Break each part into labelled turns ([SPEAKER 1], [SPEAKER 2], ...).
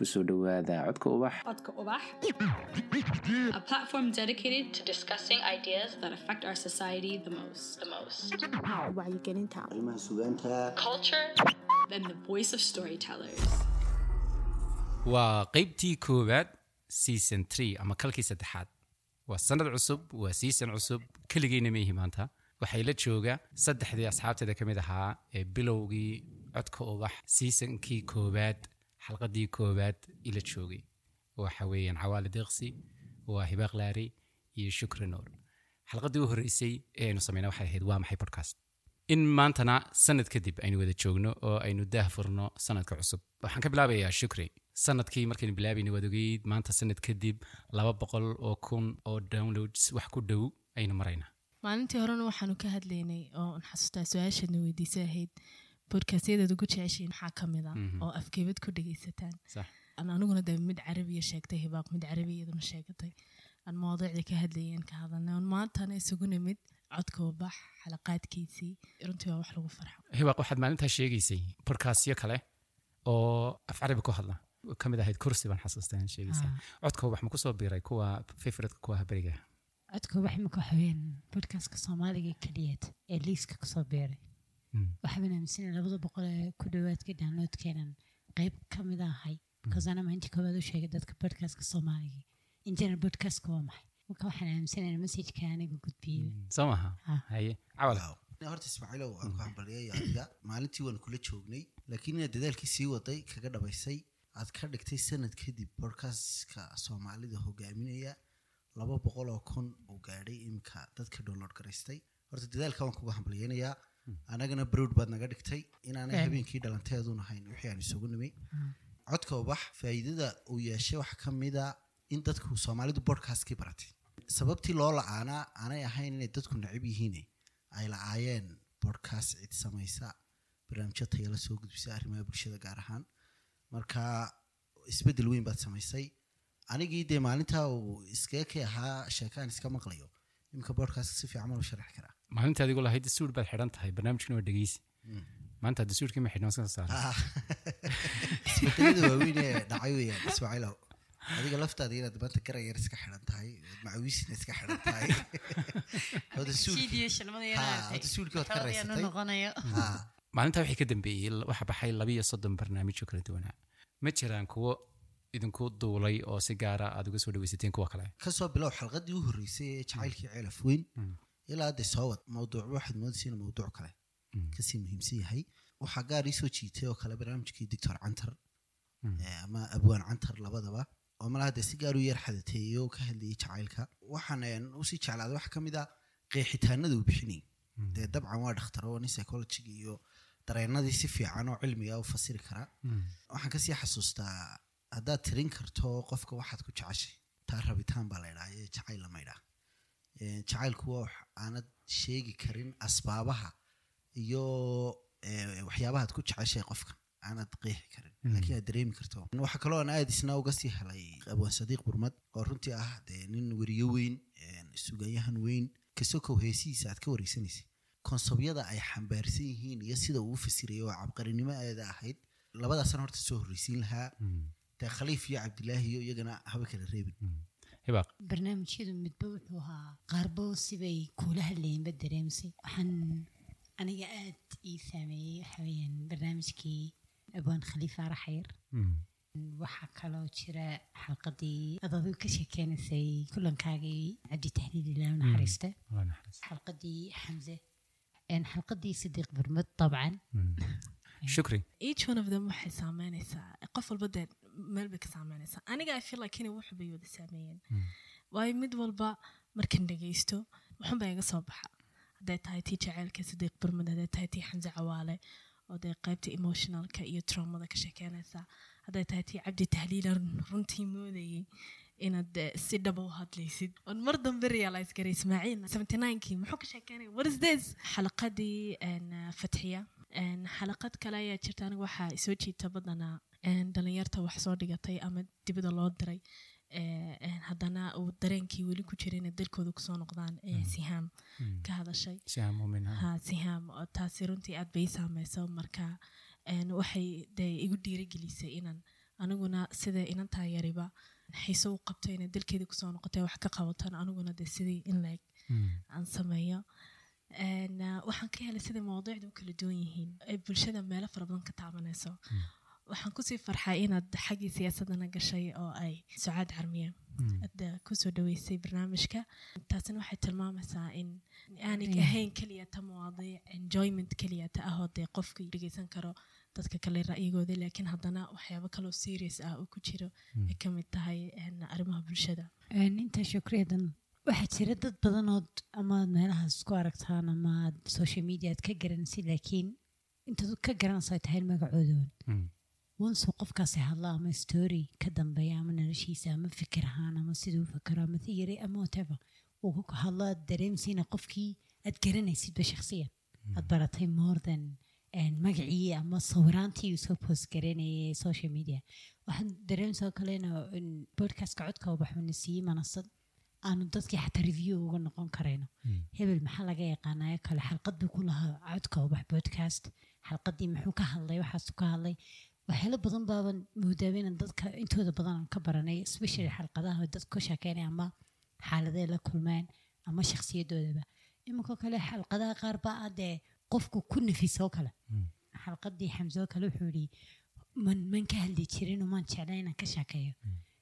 [SPEAKER 1] ku soo dhowaada codka ubax.
[SPEAKER 2] Codka Ubax, a platform dedicated to discussing ideas that affect our society the most. The most.
[SPEAKER 3] wacyigelinta.
[SPEAKER 4] Arrimaha sugaanta
[SPEAKER 2] Culture and the voice of storytellers.
[SPEAKER 5] waa qeybtii koowaad season tree ama kalkii saddexaad. Waa sanad cusub waa season cusub. Keligeyna maihi maanta. Waxay la jooga saddexdii asxaabteeda ka mid ahaa ee bilowgii codka ubax seasonkii koowaad xalqadii koowaad ila joogay. Waxa weeyaan cawaali deeqsi waa hibaaq laari iyo shukri nuur xalqadii u horreysay ee aynu samayna waxay ahayd waa maxay podcast? In maantana sanad kadib aynu wada joogno oo aynu daah furno sanadka cusub. Waxaan ka bilaabayaa shukri. Sanadkii markaynu bilaabayna waad ogeyd maanta sanad kadib laba boqol oo kun oo downloads wax ku dhow aynu maraynaa.
[SPEAKER 6] Maalintii horena waxaanu ka hadlaynay oo aan xasuustaa su'aashaadna weydiisa ahayd bodkaastyadaad ugu jeceshiin maxaa ka mid a oo afkeebad ku dhegaysataan aan aniguna de mid carabiya sheegtay hibaaq mid carabiya iyaduna sheegatay. Aan mawduucdii ka hadlayeen ka hadalnay. Oon maantana isugu nimid codka ubax xalaqaadkiisii. Runtii waa wax lagu farxo.
[SPEAKER 5] Hibaaq waxaad maalintaa sheegaysay podcastyo kale oo af carabi ku hadla. Ka mid ahayd kursi baan xasuustaa sheegaysaa codka ubax ma ku soo biiray? Kuwa favoritka kuwa beriga
[SPEAKER 7] codka wax imika waxaweyaan bodkastka soomaaliga keliyeed ee liiska ku soo beeray waxaan aaminsanay labada boqol ee ku dhowaadka downloadkeenan qeyb ka mid ahay because ana maalinta koowaad u sheegay dadka bodkastka soomaaliga in general bodkastka waa maxay marka waxaan aaminsanayna messajka aniga gudbiyey
[SPEAKER 5] soo maha
[SPEAKER 7] Ah.
[SPEAKER 5] haye cawal
[SPEAKER 4] horta ismaaciilow aan ku hambaliyay adiga maalintii waan kula joognay laakiin inaad dadaalkii sii waday kaga dhabaysay aad ka dhigtay sanad kadib bodkastka soomaalida hogaaminaya laba boqol oo kun uu gaadhay iminka dadka download garaystay horta dadaalka waan kuga hambaliyeynayaa anagana browd baad naga dhigtay inaanay
[SPEAKER 7] Been.
[SPEAKER 4] habeenkii dhalanteedun ahayn wixii aan isugu nimi. Codka ubax faa'iidada uu yeeshay waxaa ka mida in dadku soomaalidu bodkastkii baratay. Sababtii loo la'aanaa aanay ahayn inay dadku necab yihiine ay la-aayeen bodkast cid samaysa barnaamijyo tayala soo gudbisa arrimaha bulshada gaar ahaan. Marka isbeddel weyn baad samaysay. Anigii dee maalintaa uu iskaga ka ahaa sheekaan iska maqlayo. Iminka bodkastka si fiican ma sharaxi karaa
[SPEAKER 5] maalinta adigu lahayd dasuur baad xidhan tahay barnaamijkuna waa dhegeysi maanta dasuurkii ma xidhnoon soo saaray
[SPEAKER 4] Ah, isbedelada waaweyn ee dhacay weyaan ismaaciilow adiga laftaada inaad maanta garayar iska xidhan tahay macawiisna iska xidhan tahay. Hada suulkii- Ha, hada suulkii waad ka raysatay. Ha,
[SPEAKER 5] maalintaa wixii ka dambeeyey waxaa baxay labiyo soddon barnaamijyo kala duwanaa ma jiraan kuwo idinku duulay oo si gaara aad uga soo dhaweysateen kuwa kale?
[SPEAKER 4] Kasoo bilow xalqadii u horreysay ee jacaylkii ceelaf weyn ilaa hadda soo wad mawduucba waxaad moodaysa inuu mawduuc kale. Kasii muhiimsan yahay. Waxaa gaar ii soo jiitay oo kale barnaamijkii doctor cantar. Eh, ama abwaan cantar labadaba. Oo malaha dee si gaar u yar xadateeyey oo ka hadlayay jacaylka. Waxaan een, u sii jeclaaday waxa ka mid a qeexitaanada uu bixinayay dee dabcan waa dhakhtar oo nin psychologiga iyo dareenadii si fiican oo cilmiga u fasiri kara. Waxaan ka sii xasuustaa haddaad tirin karto qofka waxaad ku jeceshay taa rabitaan baa la idhaha jacayl lama idhaha Eh, jacaylku waa wax aanad sheegi karin asbaabaha iyo eh, waxyaabahaad ku jeceshay qofka aanad qeexi karin. Laakiin aad dareemi karto. Waxaa kaloo aan aad isna uga sii helay abwaan sadiiq burmad oo runtii ah dee nin weriyo weyn eh, sugayahan weyn. Kasokow heesihiisa aad ka wareysanaysay konsobyada ay xambaarsan yihiin iyo sida uu u fasirayay oo cabqarinimo aada ahayd labadaasna horta soo horreysiin lahaa. Dee khaliif iyo cabdilaahi iyo iyagana haba kala reebin.
[SPEAKER 5] Hibaaq
[SPEAKER 7] barnaamijyadu midba wuxuu ahaa qaarbo sibay kuula hadlayeenba dareemisay waxaan aniga aad ii saameeyey waxa weeyaan barnaamijkii abwaan khaliifa araxayr waxaa kaloo jira xalqadii ad adigu ka sheekeynaysay kulankaagii cabdi tahliil ilaa naxariista xalqadii xamse xalqadii sidiiq burmad dabcan
[SPEAKER 5] shukri
[SPEAKER 6] each one of them waxay saameynaysaa qof walba dee meel bay ka saameynaysaa aniga i feel like inay wax bay wada saameeyeen. Waayo mid walba markan dhegaysto waxunbaa iga soo baxa. Hadday tahay tii jaceylka sadiiq burmad hadday tahay tii xamse cawaale oo dee qaybta emotionalka iyo traumada ka sheekeynaysa. Hadday tahay tii cabdi tahliila runtii moodayay inaad si dhaba u hadlaysid. Oon mar dambe realize garay ismaaciil. 79kii muxuu ka sheekeynaya what is this? Xalaqadii fatxiya xalaqad kale ayaa jirta aniga waxaa isoo jiita badanaa dhalinyarta wax soo dhigatay ama dibada loo diray haddana uu dareenkii weli ku jira inay dalkooda ku soo noqdaan ee sihaam ka hadashay. Sihaam taasi runtii aad bay saameyso. Marka waxay dee igu dhiirigelisay inaan aniguna sida inantaa yariba xiise u qabto inay dalkeedii ku soo noqotay wax ka qabataan aniguna dee sidii in laeg aan sameeyo. Waxaan ka helay sidai mawduucda u kala duwan yihiin bulshada meelo fara badan ka taabanayso waxaan ku sii farxay inaad xaggii siyaasadana gashay oo ay sucaad carmiye aad ku soo dhaweysay barnaamijka. Taasina waxay tilmaamaysaa in aanay ahayn keliya ta mawaadiic enjoyment keliya ta ahoo dee qofka dhegeysan karo dadka kale ra'yigooda laakiin haddana waxyaabo kaloo serious ah oo ku jiro ay ka mid tahay arrimaha bulshada.
[SPEAKER 7] Een, intaa shukriyadan waxaa jira dad badanood ama aad meelahaas ku aragtaan ama aad social media aad ka garanaysid laakiin intaad ka garanayso ay tahay magacoodoon wansuu qofkaasi hadla ama story ka dambeeya ama noloshiisa ama fikir ahaan ama siduu fakero ama theory ama whatever uu ku hadlo aad dareemsiina qofkii aad garanaysidba shakhsiyan. Aad baratay more than magacii ama sawiraantii uu soo post garanayay social media. Waxaan dareemsoo kalena in podcastka codka ubaxuna siiyey manasad aanu dadkii xataa review uga noqon karayno. Hebel maxaa laga yaqaanayo kale xalqad buu ku lahaa codka ubax podcast. Xalqadii muxuu ka hadlay waxaasuu ka hadlay waxyaalo badan baaban moodaaba inaan dadka intooda badan aan ka baranay especially xalqadaha dadka ka sheekeynaya ama xaaladee la kulmeen ama shakhsiyadoodaba iminkoo kale xalqadaha qaar baa ah dee qofku ku nafisoo kale xalqadii xamsoo kale wuxuu yidhi man man ka hadli jirin maan jeclay inaan ka sheekeeyo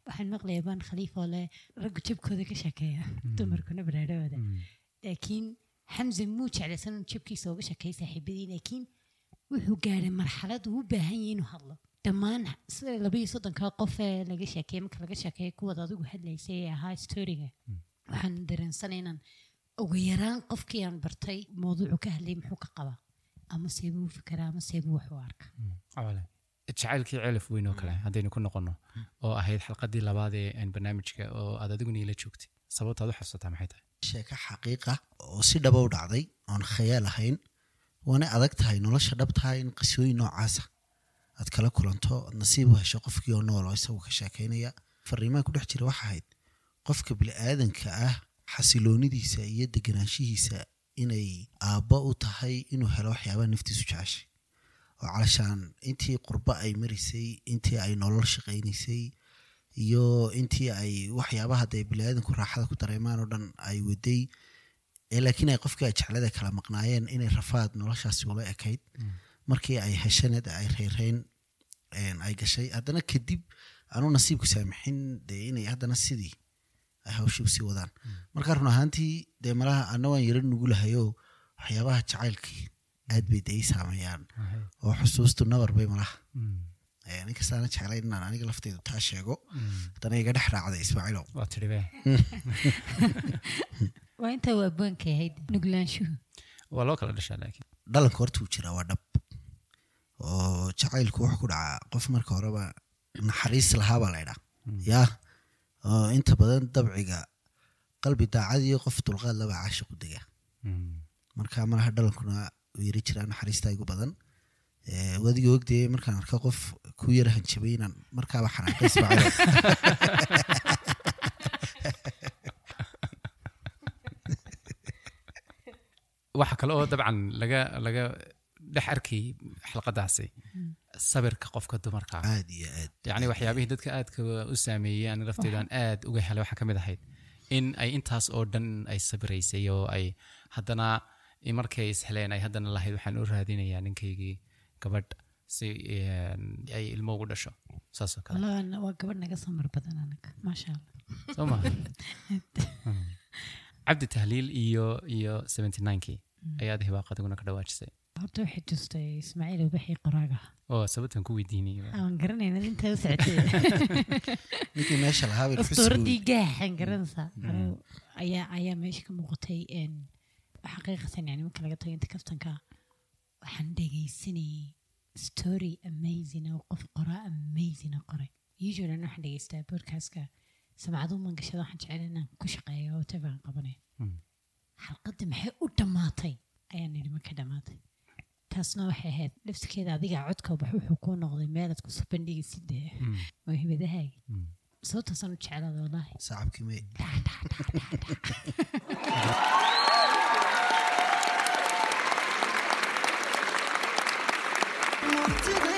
[SPEAKER 7] waxaan maqlayaa baan khaliif oo leh raggu jabkooda ka sheekeeya dumarkuna baraarahooda laakiin xamse muu jeclaysan jabkiisa uga sheekeeyo saaxiibadii laakiin wuxuu gaadhay marxalad uu u baahan yahay inuu hadlo. Dhammaan sida laba iyo soddonka qof ee laga sheekeeyey marka laga sheekeeyo kuwaad adigu hadlaysay ee ahaa storiga waxaan dareensanay inaan ugu yaraan qofkii aan bartay mawduucu ka hadlayay muxuu ka qabaa? Ama seebuu u fikiraa ama seebuu wax u arka?
[SPEAKER 5] Awale. jacaylkii celif weyn oo kale haddaynu ku noqono oo ahayd xalqadii labaad ee barnaamijka oo aad adiguna ila joogtay. Sababtaad u xasuusataa maxay tahay?
[SPEAKER 4] Sheeko xaqiiqa oo si dhaba u dhacday oon khayaal ahayn waana adag tahay nolosha dhabtaha in qisooyin noocaasa aad kala kulanto aad nasiib u hesho qofkii oo nool oo isagu ka sheekaynaya. Fariimaha ku dhex jira waxa ahayd qofka bini'aadanka ah xasiloonidiisa iyo deganaanshihiisa inay aabba u tahay inuu helo waxyaabaha naftiisu jeceshay oo calashaan intii qurbo ay marisay intii ay nolol shaqaynaysay iyo intii ay waxyaabaha dee biniaadanku raaxada ku dareemaan oo dhan ay waday laakiin ay qofkii jeclada kala maqnaayeen inay rafaad noloshaasi ula ekayd. Markii ay heshaneed ay reyreen een, ay gashay haddana kadib aanu nasiibku saamixin dee inay haddana sidii ay hawshii u sii wadaan. Marka run ahaantii dee malaha ana waan yaro nugulahayoo waxyaabaha jacaylkii aad bay dee ii saameeyaan. Oo xusuustu nabar bay malaha. Ee, ninkastaana jeclay inaan aniga lafteydu taa sheego. Haddana iga dhex raacday ismaaciilow
[SPEAKER 5] waa tidhi be
[SPEAKER 7] waa intaa waa abwaanka ahayd nuglaanshuhu
[SPEAKER 5] waa loo kala dhashaa laakiin.
[SPEAKER 4] Dhalanka horta uu jiraa waa dhab. Oo jacaylku wuxuu ku dhacaa qof marka horeba naxariis lahaabaa la ydhaa yaa oo inta badan dabciga qalbi daacad iyo qof dulqaad laba caashiq u dega marka malaha dhalankuna uu yari jiraa naxariista igu badan. Ee, wadiga ogdee markaan arka qof ku yara hanjabay inaan markaaba xanaaqay
[SPEAKER 5] waxa kale oo dabcan laga laga dhex arkay xalqadaasi. Sabirka qofka dumarka.
[SPEAKER 4] Aad iyo aad.
[SPEAKER 5] Yacni waxyaabihii dadka aadka u saameeyey ani lafteedaan aad uga helay waxaa ka mid ahayd. In ay intaas oo dhan ay sabiraysay oo ay haddana markay isheleen ay haddana lahayd waxaan u raadinayaa ninkaygii gabadh si ay ilmo ugu dhasho. Saasoo kale.
[SPEAKER 7] Waa gabadh naga samar badan anaga maasha allah.
[SPEAKER 5] Soo ma. Cabdi tahliil iyo iyo seventy ninekii ayaad hibaaq adiguna ka dhawaajisay
[SPEAKER 7] horta waxay tustay ismaaciil ubaxii qoraaga
[SPEAKER 5] oo sababtan ku weydiinayay
[SPEAKER 7] aan garanayna intaa u socotay
[SPEAKER 4] ninkii meesha lahaa bay
[SPEAKER 7] ustuuradii gaaxan garanaysaa ayaa ayaa meesha ka muuqatay xaqiiqatan yani marka laga tago inta kaftanka waxaan dhegaysanayay story amazing oo qof qoraa amazing oo qoray usually ana waxaan dhegaystaa podcastka samcadu mangashada waxaan jecel inaan ku shaqeeyo oo tabaan qabanayo xalqadda maxay u dhammaatay? Ayaan nidhi ma ka dhammaatay. Taasna waxay ahayd lafsikeeda adiga codka bax wuxuu kuu noqday meelaad ku soo bandhigaysid dee mawhibadahaagi sababtaasaan u jeclaada wallaahi.
[SPEAKER 4] Sacabkii me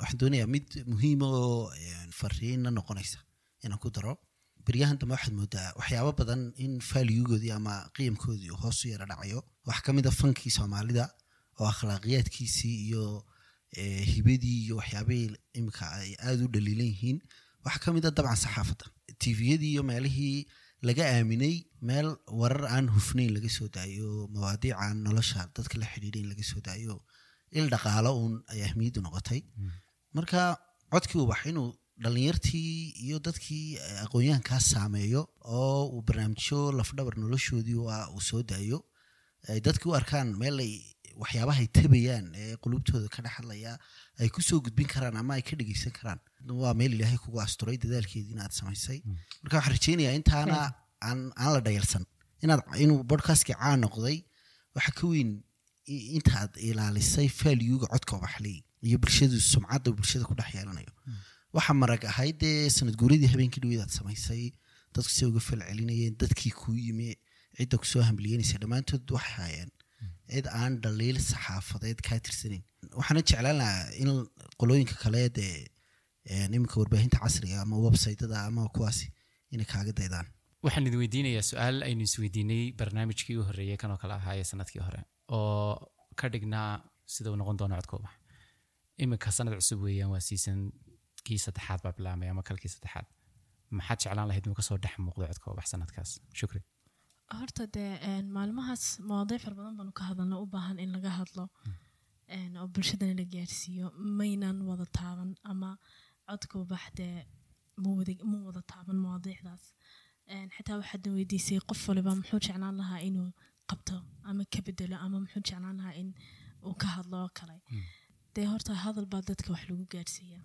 [SPEAKER 1] waxaan
[SPEAKER 4] doonayaa mid muhiima oo een, fariina noqonaysa inaan ku daro. Beryahan dambe waxaad moodaa waxyaabo badan in faaliyugoodii ama qiyamkoodii uu hoos u yara dhacayo. Waxaa ka mid a fankii soomaalida oo akhlaaqiyaadkiisii iyo eh, hibadii iyo waxyaabihii imika ay aada u dhaliilan yihiin. Waxaa ka mid a dabcan saxaafadda. Tviyadii iyo meelihii laga aaminay meel warar aan hufnayn laga soo daayo mawaadiic aan nolosha dadka la xidhiidhayn laga soo daayo il dhaqaalo uun ay ahmiyaddu noqotay marka codkii ubax inuu dhalinyartii iyo dadkii eh, aqoon-yahankaas saameeyo oo uu barnaamijyo lafdhabar noloshoodii waa uu soo daayo ay dadki u arkaan meel ay waxyaabahay tabayaan ee qulubtooda ka dhex hadlaya ay ku soo gudbin karaan ama ay ka dhegeysan karaan waa meel ilaahay kugu asturay dadaalkeedii inaad samaysay marka waxaan rajeynayaa intaana aan aan la dhayalsan inaad inuu bodcastkii caan noqday waxa ka weyn intaad ilaalisay valuega codka ubaxley iyo bulshadu sumcadda bulshada ku dhex yeelanayo. Waxa marag ahayd dee sanad guuradii habeenkii dhaweyd samaysay dadku se uga fal celinayeen dadkii kuu yimi cidda ku soo hamliyeynaysa dhammaantood waxay haayeen cid aan dhaliil saxaafadeed kaa tirsanayn waxaana jeclaan lahaa in qolooyinka kale dee iminka warbaahinta casriga ama websaytada ama kuwaasi inay kaaga daydaan.
[SPEAKER 5] Waxaan idin weydiinayaa su'aal aynu isweydiinay barnaamijkii u horreeyey kanoo kale ahaa ee sannadkii hore oo ka dhignaa sida uu noqon doono codka ubax iminka sanad cusub weeyaan waa siisankii saddexaad baa bilaamay ama kalkii saddexaad. Maxaad jeclaan lahayd inuu ka soo dhex muuqdo codka ubax sanadkaas? Shukri.
[SPEAKER 6] Horta dee maalmahaas mawaadiic fara badan baanu ka hadalna u baahan in laga hadlo. Een, oo bulshadana la gaarsiiyo. Maynan wada taaban ama codka ubax dee ma wada- taaban mawaadiicdaas xitaa waxaad na weydiisay qof waliba muxuu jeclaan lahaa inuu qabto ama ka bedelo ama muxuu jeclaan lahaa in uu ka hadlo oo kale dee horta hadal baa dadka wax lagu gaarsiiya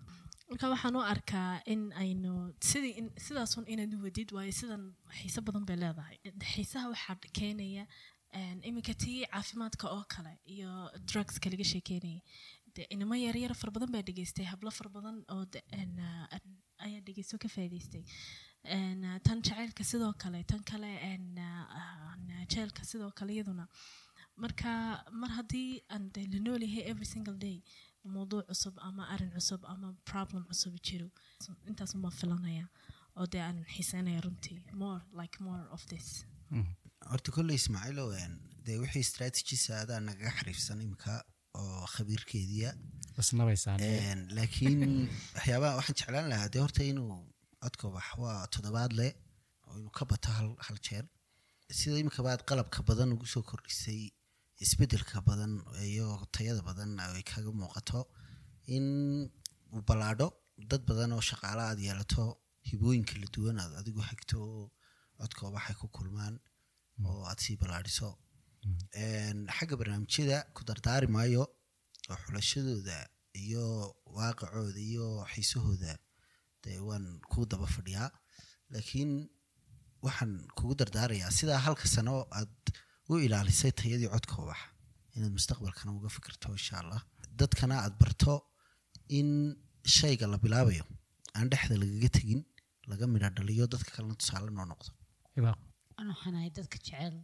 [SPEAKER 6] marka waxaan u arkaa in aynu sidii sidaasun inaad u wadid waayo sidan xiise badan bay leedahay. Xiisaha waxaa keenaya een, iminka tii caafimaadka oo kale iyo drugska laga sheekeynayay. De inamo yaryar fara badan baa dhegeystay hablo fara badan oo ayaa dhegeysto ka ah, tan jacaylka sidoo kale tan kale jeelka sidoo kale iyaduna marka mar haddii aan de la noolyahay every single day mawduuc cusub ama arrin cusub ama problem cusub jiro intaas uma filanaya oo dee aan xiiseynaya runtii more like more of this.
[SPEAKER 4] Horta kolley ismaaciilo een, dee wixii strategies adaa nagaga xariifsan imika oo khabiirkeediya.
[SPEAKER 5] Isnabaysaan
[SPEAKER 4] Een, laakiin waxyaabaha waxaan jeclaan lahaa dee horta inuu codka ubax waa toddobaad le oo inuu ka bato hal, jeer. Sida imikaba aad qalabka badan ugu soo kordhisay isbeddelka badan iyo tayada badan ay kaga muuqato in uu ballaadho. Dad badan oo shaqaale aad yeelato hibooyin kala duwan aad adigu hagto oo codka ubax ay ku kulmaan oo aad sii ballaadhiso. Een, xagga barnaamijyada ku dardaari maayo oo xulashadooda iyo waaqicooda iyo xiisahooda dee waan ku daba fadhiyaa. Laakiin waxaan kugu dardaarayaa sidaa halka sano aad u ilaalisay tayadii codka ubaxa. Inaad mustaqbalkana uga fikirto insha allah dadkana aada barto in shayga la bilaabayo aan dhexda lagaga tegin laga midha dhaliyo dadka kalena tusaale noo noqdo.
[SPEAKER 7] Waxaanahay dadka jecel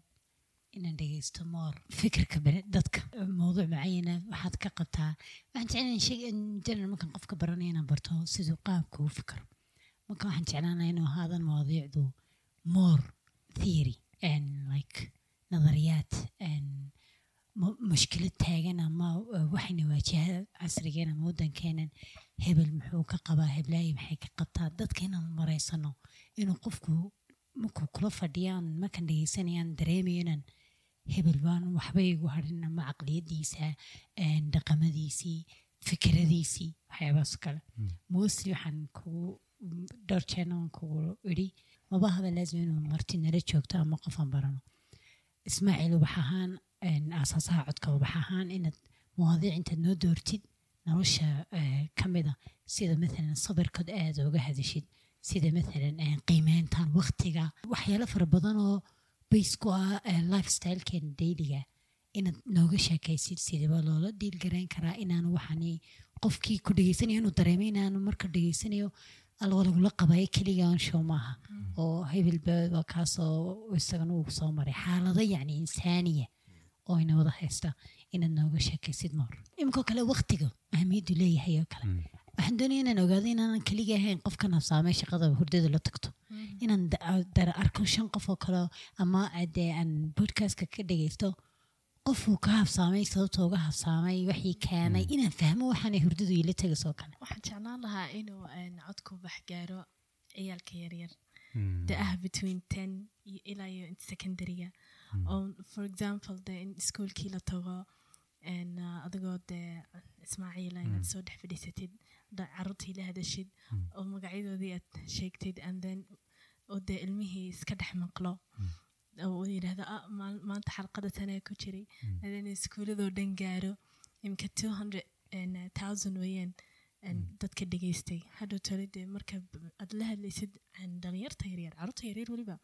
[SPEAKER 7] inaan dhegeysto moor. Fikirka dadka. Mowduuc macayana waxaad ka qabtaa. Waxaan jeclaa markaan qofka baranaya inaan barto siduu qaabka u fikiro. Marka waxaan jeclaanaa inuu ahaadan mawadiicdu moor theory and like nadariyaad mushkilad taagan ama waxayna waajaha casrigeena ama waddankeenan hebel muxuu ka qabaa heblaayi maxay ka qabtaa dadka inaan maraysano inuu qofku markuu kula fadhiyaan markan dhegeysanayaan dareemayo inaan hebel baan waxba igu harin ama caqliyadiisa dhaqamadiisii fikradiisii waxyaabahaas kale mostly waxaan kugu dhowr kugu idhi maba haba laazim inuu marti nala joogto ama qofaan barano ismaaciil ubax ahaan aasaasaha codka ubax ahaan inaad mawaadiic intaad noo doortid nolosha ka mida sida maalan sabirkood aad uga hadashid sida maalan eh, qiimeyntan waqtiga waxyaalo fara badan oo base ku ah eh, lifestylekeena dayliga inaad nooga sheekaysid sidaba loola dhiilgarayn karaa inaanu waxani qofkii ku dhegeysanayo inuu dareemo inaanu marka dhegeysanayo alwa lagula qabayo keliga aan show maaha. Oo hebelba waa kaasoo isagana uu soo maray. Xaalado yacni insaaniya oo ina wada haysta inaad nooga sheekaysid moor iminkoo kale waqtiga ahamiyaddu leeyahay oo kale. Waxaan doonaya inaan ogaado inaanan keliga ahayn qofkan habsaamay shaqada hurdada la tagto. Inaan da- dara arko shan qof oo kale ama dee aan podcastka ka dhegeysto qofuu ka habsaamay sababta uga habsaamay waxii keenay inaan fahmo waxaanay hurdadu ila tegaysoo kale.
[SPEAKER 6] Waxaan jeclaan lahaa inuu codku bax gaaro ciyaalka yaryar
[SPEAKER 5] Mm.
[SPEAKER 6] da ah between ten iyo ilaa iyo inta secondaryga oo for example de in iskuolkii la tago uh, adigoo dee ismaaciila inaad soo dhex fadhiisatid caruurtii la hadashid oo magacyadoodii aad sheegtid and then oo dee ilmihii iska dhex maqlo oo uu yidhaahdo ah maanta xalqada tanaa ku jiray. And then iskuuladoo dhan gaaro imka two hundred thousand weeyaan een, dadka dhegeystay. Hadhow tole dee marka aad la hadlaysid dhalinyarta yaryar carruurta yaryar weliba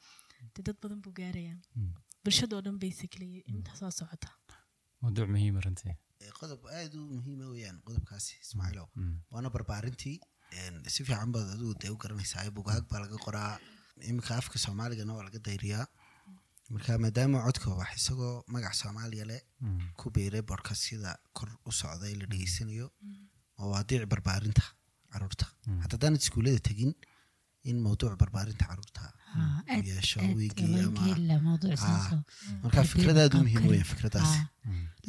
[SPEAKER 6] dee dad badan buu gaarayaa bulshadoo dhan basically intaas waa socota.
[SPEAKER 5] Mawduuc muhiima runtii.
[SPEAKER 4] Ee, qodob aad u muhiima weyaan qodobkaasi ismaaciilow waana barbaarintii si fiican baad adigu dee u garanaysaa bugaag baa laga qoraa. Iminka afka soomaaligana waa laga dayriyaa marka maadaama codka wax isagoo magac soomaaliya leh ku biiray bodkastyada kor u socda ee la dhegeysanayo oo waa diic barbaarinta carruurta hata haddaanad iskuullada tegin in mawduuc barbaarinta carruurta
[SPEAKER 7] Ah,
[SPEAKER 4] yeesho
[SPEAKER 7] aad
[SPEAKER 4] wiigii
[SPEAKER 7] loo
[SPEAKER 4] ama
[SPEAKER 7] geeli lahaa mawduuc
[SPEAKER 4] Ah,
[SPEAKER 7] saasoo
[SPEAKER 4] marka fikrad aad u muhiim weya fikradaasi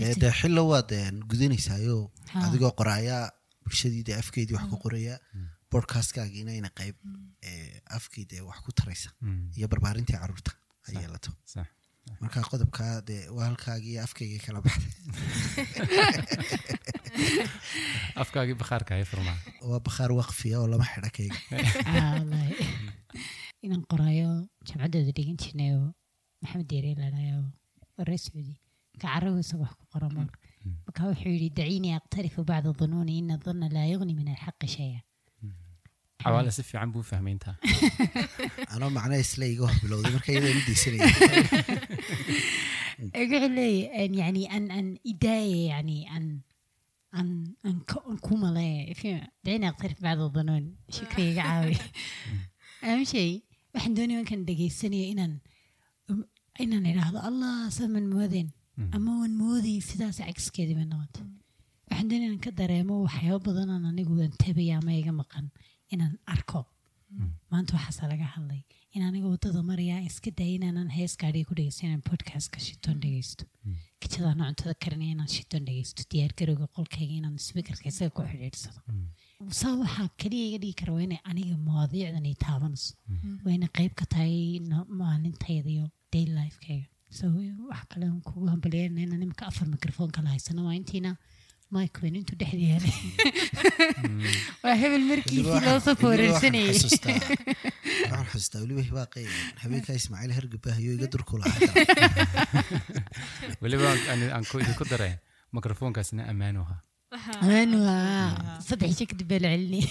[SPEAKER 4] Ee, dee xillo waad een, gudanaysaayo
[SPEAKER 7] Ha.
[SPEAKER 4] adigoo qoraayaa bulshadii dee afkeydii wax ku qoraya bodcastkaagiina ina qayb ee, afkii dee wax ku taraysa iyo barbaarintii carruurta ay yeelato. Marka qodobkaa dee waa halkaagii iyo afkaygii kala baxday.
[SPEAKER 5] Afkaagii bakhaarka hay furmaa
[SPEAKER 4] waa bakhaar waqfiya oo lama xidha kayga.
[SPEAKER 7] Inaan qoraayo jamcaddooda dhigan jirnay oo maxamed deere ladhayo oo reer sacuudi ka carabu isaga wax ku qora mar marka wuxuu yidhi daciinii aqtarifu bacda dunuuni ina dhanna laa yugni min alxaqi shaya
[SPEAKER 5] xawaale si fiican buu fahmayntaa
[SPEAKER 4] anoo macnaha isla iga hor bilowday marka iyadoo igu daysanaya
[SPEAKER 7] wuxuu leeyahay an yani an an idaaya yani an an an ku maleeya daciinii aqtarif bacda dunuun shukriga iga caawi aam shay waxaan doonaya inkaan dhegeysanayo inaan inaan idhaahdo allah saman moodeen ama waan moodayay sidaas cagskeedii bay noqotay waxaan doonaya inaan ka dareemo waxyaabo badanaan anigu aan tabaya ama iga maqan inaan arko. Maanta waxaasa laga hadlay in aniga waddada maraya iska daya inaanan hees gaadhiga ku dhegeysto inaan podcastka shitoon dhegeysto. Kijadaana cuntada karinaya inaan shitoon dhegeysto. Diyaargarowga qolkayga inaan speakerka isaga ku xidhiidhsado. Saa waxaa keliya iga dhigi kara waa aniga mawaadiicdan ay taabanayso. Waa qayb ka tahay maalintayda iyo lifekayga. So wax kale kugu hambalyeynaa inaan imika afar mikrofon kala haysano waa intiina mike weyn intuu dhexda yaalay waa hebel markiisii loo soo foorarsanayay
[SPEAKER 4] waxaan xasuustaa weliba hibaaqay habeenkaa ismaaciil hergabahayo iga durku lahaa
[SPEAKER 5] weliba aan- aan ku- idinku daray mikrofoonkaasna ammaanu ahaa
[SPEAKER 7] amaan waa saddex isha kadib baa la celinay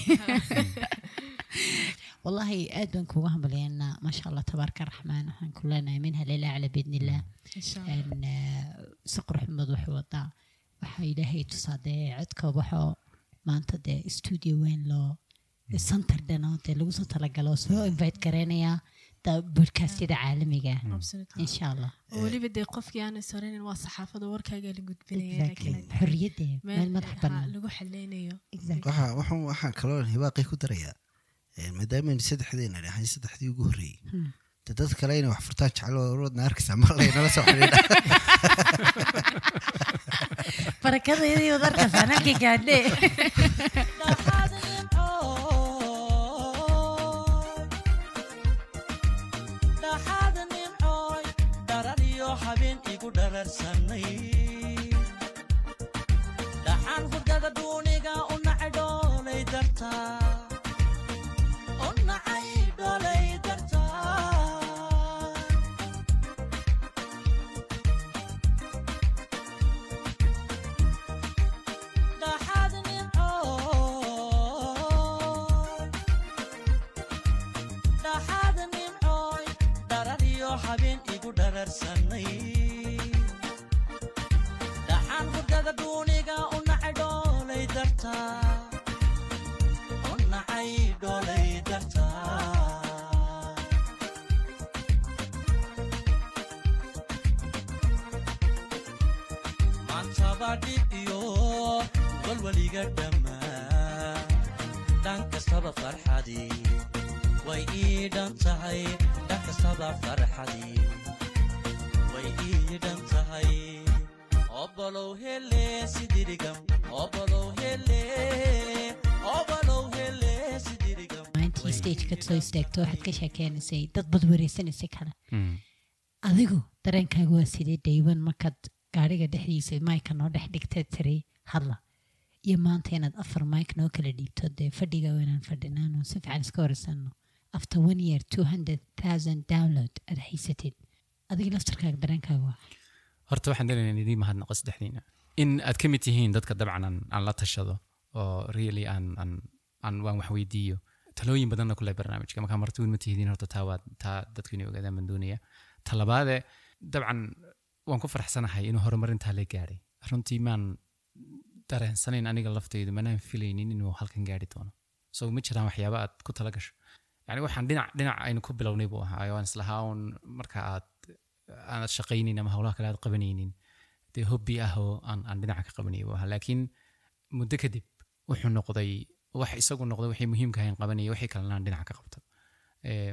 [SPEAKER 7] wallahi aad baan kuuga hambalyeynaa maasha allah tabaaraka raxmaan waxaan ku leenahay minha lila acla biidn illah
[SPEAKER 6] insha
[SPEAKER 7] Een, eh, si quruxmad wuxuu wadaa waxaa ilaahay tusaa dee codka waxoo maanta dee studio weyn loo center dhanoo dee lagu soo talagalo soo invite gareynayaa da bodcastyada caalamiga. Insha allah
[SPEAKER 6] weliba dee qofkii aanay soranin waa saxaafada warkaaga la gudbinaya
[SPEAKER 7] Exactly.
[SPEAKER 6] laakiin
[SPEAKER 7] xorriyadda meel
[SPEAKER 6] meel
[SPEAKER 7] madax
[SPEAKER 6] ha,
[SPEAKER 7] bannaan
[SPEAKER 6] lagu xaleynayo
[SPEAKER 7] Exactly.
[SPEAKER 4] waxaa waxaan waxaan kaloo hibaaqay ku darayaa ee, maadaama aynu saddexdeena dhahay saddexdii ugu horreeyey de dad kale inay wax furtaan jeclo wadna arkaysaa mar laynala soo xidhiidha
[SPEAKER 7] barakadayadii wadarkaasaan halkii gaadhe
[SPEAKER 3] habeen igu dhararsanay maantaba dhib iyo walwaliga dhammaa dhan kastaba farxadii way ii dhan tahay dhan kastaba farxadii way ii dhan tahay obolow hele sidirigam obolow hele obolow hele sidirigam.
[SPEAKER 7] Maalintii stageka soo istaagto waxaad ka sheekeynaysay dad bad wareysanaysay kale.
[SPEAKER 5] Mm.
[SPEAKER 7] adigu dareenkaaga waa sidee dhaywan markaad gaariga dhexdiisa mayka noo dhex dhigtee tiri hadla. Iyo maanta inaad afar mayk noo kala dhiibto dee fadhiga inaan fadhinaano si fiican iska wareysano after one year two hundred thousand download aad haysatid. Adiga laftarkaaga dareenkaaga waa.
[SPEAKER 5] Horta waxaan dalaynaa in idiin mahadnaqo saddexdiina in aad ka mid tihiin dadka dabcan aan, aan la tashado oo really aan, aan, aan waan wax weydiiyo. Talooyin badanna kule barnaamijka. Markaa marti weyn ma tihidiin horta taa waa taa dadku inay ogaadaan baan doonaya talabaade dabcan waan ku faraxsanahay inuu horumarintaa la gaadhay. Runtii maan dareensanayn aniga laftaydu manaan filaynin inuu halkan gaari doono. So ma jiraan waxyaaba aad ku tala gasho. Yani waxaan dhinac dhinac aynu ku bilownay buu ahaa. Waan islahaa un marka aad aanad shaqaynin ama howlaha kale aad qabanaynin dee hobbi ah aan, aan dhinaca ka qabanaya buu ahaa. Laakiin muddo kadib wuxuu noqday wax isagu noqday waxay muhiimka ahayn qabanaya wixii kalena dhinaca ka qabto.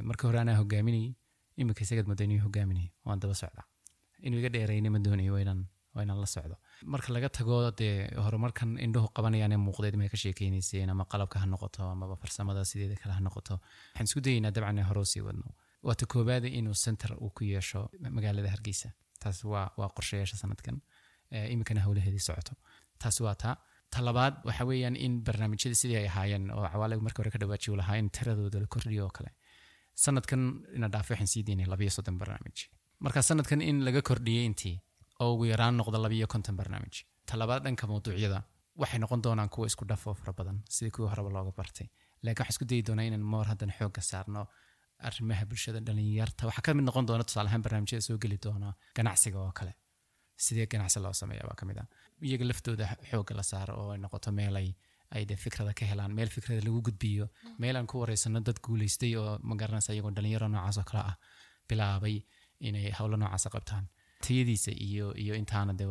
[SPEAKER 5] Marka hore anaa hogaaminayay iminka isagaad mooda inuu hogaaminaya waan daba socdaa inuu iga dheerayna ma doonayo waa inaan la socdo. Marka laga tago dee horumarkan indhuhu qabanayaan ee muuqdeed may ka sheekeynayseen ama qalabka ha noqoto amaba farsamada sideeda kale ha noqoto. Waxaan isku dayaynaa dabcan hore u sii wadno. Waata koobaada inuu center uu ku yeesho magaalada hargeysa. Taas waa waa qorshayaasha sanadkan iminkana howlaheedii socoto. Taas waa taa talabaad waxa weeyaan in barnaamijyada sidii ay ahaayeen oo cawaale marka hore ka dhawaajiyu lahaa in tiradooda la kordhiyo oo kale. Sanadkan ina dhaafay waxaan sii daynay labayo soddon barnaamij marka sanadkan in laga kordhiyey intii oo ugu yaraan noqdo labayo konton barnaamij. Talabaad dhanka mawduucyada waxay noqon doonaan kuwa isku dhaf oo fara badan sidii kuwii horeba looga bartay. Laakiin waxaan isku dayi doonaa inaan moor haddan xoogga saarno arrimaha bulshada dhalinyarta waxaa ka mid noqon doona tusaale ahaan barnaamijyada soo geli doona ganacsiga oo kale. Sidee ganacsi loo sameeya baa ka mid ah. Iyaga laftooda xoogga la saaro oo ay noqoto meel ay ay de fikrada ka helaan meel fikrada lagu gudbiyo. Meel aan ku wareysano dad guuleystay oo magaranaysa iyagoo dhalinyaro noocaas oo kale ah bilaabay inay howlo noocaasa qabtaan. Tayadiisa iyo iyo intaana de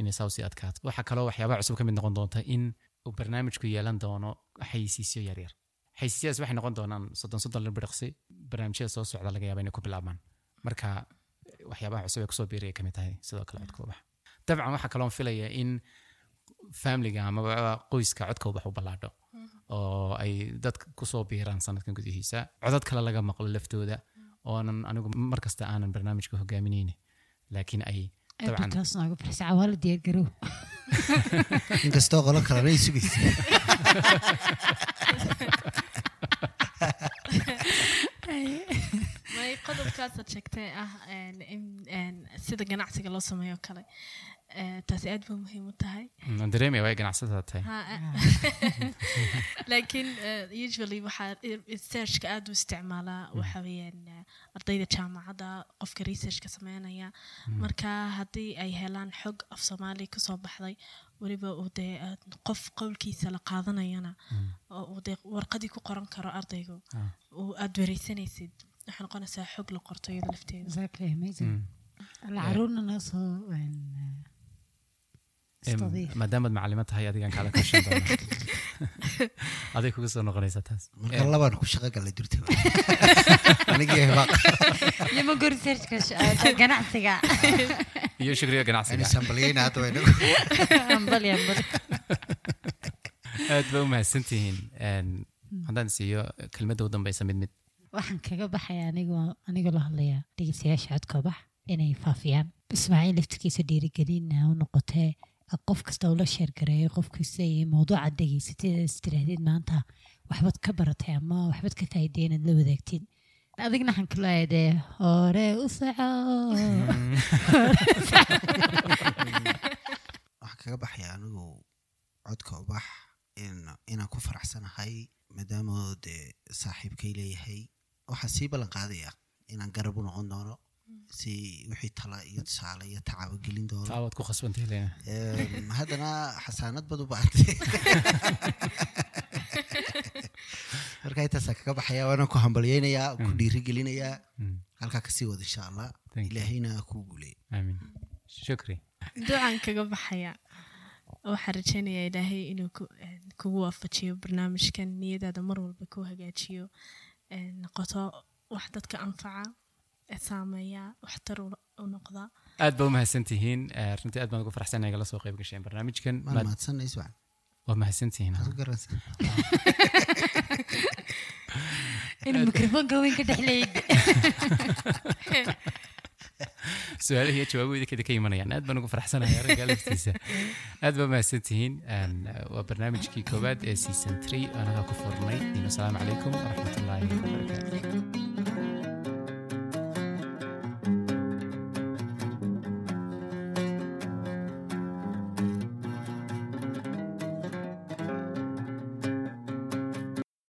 [SPEAKER 5] inay saa u sii adkaato waxaa kaloo waxyaabaha cusub ka mid noqon doonta in uu barnaamijku yeelan doono xayisiisyo yaryar. Xayisiisyadaas waxay noqon doonaan soddon soddon lirbiriqsi barnaamijyada soo socda laga yaaba inay ku bilaabmaan. Marka waxyaabaha cusub ee ku soo biiraya ka mid tahay sidoo kale codka ubax dabcan waxaa kaloon filaya in familiga amaba qoyska codka ubax u ballaadho. Oo ay dad ku soo biiraan sanadkan gudihiisa. Codad kale laga maqlo laftooda oonan anigu markasta aanan barnaamijka hogaaminayni laakiin ay
[SPEAKER 7] cawaala diyaargarow
[SPEAKER 4] inkastoo qolo kalena ay. Sugaysa
[SPEAKER 6] may qodobkaasaad sheegtay ah in sida ganacsiga loo sameeyo kale taasi aad ba muhiim u tahay.
[SPEAKER 5] Mm, dareemaya waa ay ganacsatada tahay.
[SPEAKER 6] Ha, laakiin eh, usually waxaa researchka aad u isticmaalaa waxa weeyaan eh, ardayda jaamacadda qofka researchka sameynaya. Marka haddii ay helaan xog af soomaali ka soo baxday weliba uu dee eh, qof qowlkiisa la qaadanayana oo uu dee warqadii ku qoran karo ardaygu uu aad wareysanaysid waxay noqonaysaa xog la qorto iyada lafteeda
[SPEAKER 7] Istadiif.
[SPEAKER 5] maadaamaad macalimo tahay adigaan kaala kashan doona aday kuga soo noqonaysa taas
[SPEAKER 4] marka labaan ku shaqo gala jirta anigii hibaaq
[SPEAKER 7] yama go researchka sh- ganacsiga
[SPEAKER 5] iyo shukriga ganacsiga
[SPEAKER 4] inaysan balyayna hadda wayna
[SPEAKER 7] ambali ambali
[SPEAKER 5] aad ba u mahadsantihiin haddaan siiyo kelmadda u dambeysa mid mid
[SPEAKER 7] waxaan kaga baxaya anigoo anigoo la hadlaya dhegeystayaasha codkoobax inay faafiyaan ismaaciil laftirkiisa dhiirigelina u noqotee qof kasta ula sheergareeyo qof kasta iyo mawduucaad dhegeysatid is tiraahdid maanta waxbaad ka baratay ama waxbaad ka faa'iidey inaad la wadaagtid adigna waxaan ka leeyahay dee hore u soco.
[SPEAKER 4] Waxaan kaga baxaya anigu codka ubax in- inaan ku faraxsanahay maadaama dee saaxiibkay leeyahay. Waxaan sii ballan qaadaya inaan garab u noqon doono si wixii tala iyo tusaale iyo tacaabo gelin doono
[SPEAKER 5] taa waad ku khasbantay
[SPEAKER 4] haddana xasaanad bad u baahantay marka intaasaan kaga baxaya waana ku hambalyeynayaa ku dhiirigelinayaa.
[SPEAKER 5] Mm,
[SPEAKER 4] halkaa ka sii wada insha allah ilaahayna kuu guuleey
[SPEAKER 6] ducaan kaga baxaya. Waxaan rajaynayaa ilaahay inuu een, kugu waafajiyo barnaamijkan niyadaada mar walba ku hagaajiyo een, noqoto wax dadka anfaca saameeya waxtar u noqda.
[SPEAKER 5] Aad ba u mahadsantihiin. Eh, runtii aad baan ugu faraxsanahay igala soo qayb gasheen barnaamijkan. Waa mahadsantihiin su'aalahi iyo jawaabohida kada ka imanayaan. Aad baan ugu faraxsanahay arrinka laftiisa. Aad baa mahadsantihiin. Waa barnaamijkii koowaad ee season 3 anaga ku furnay. Asalaamu calaykum waraxmatullaahi wabarakaatu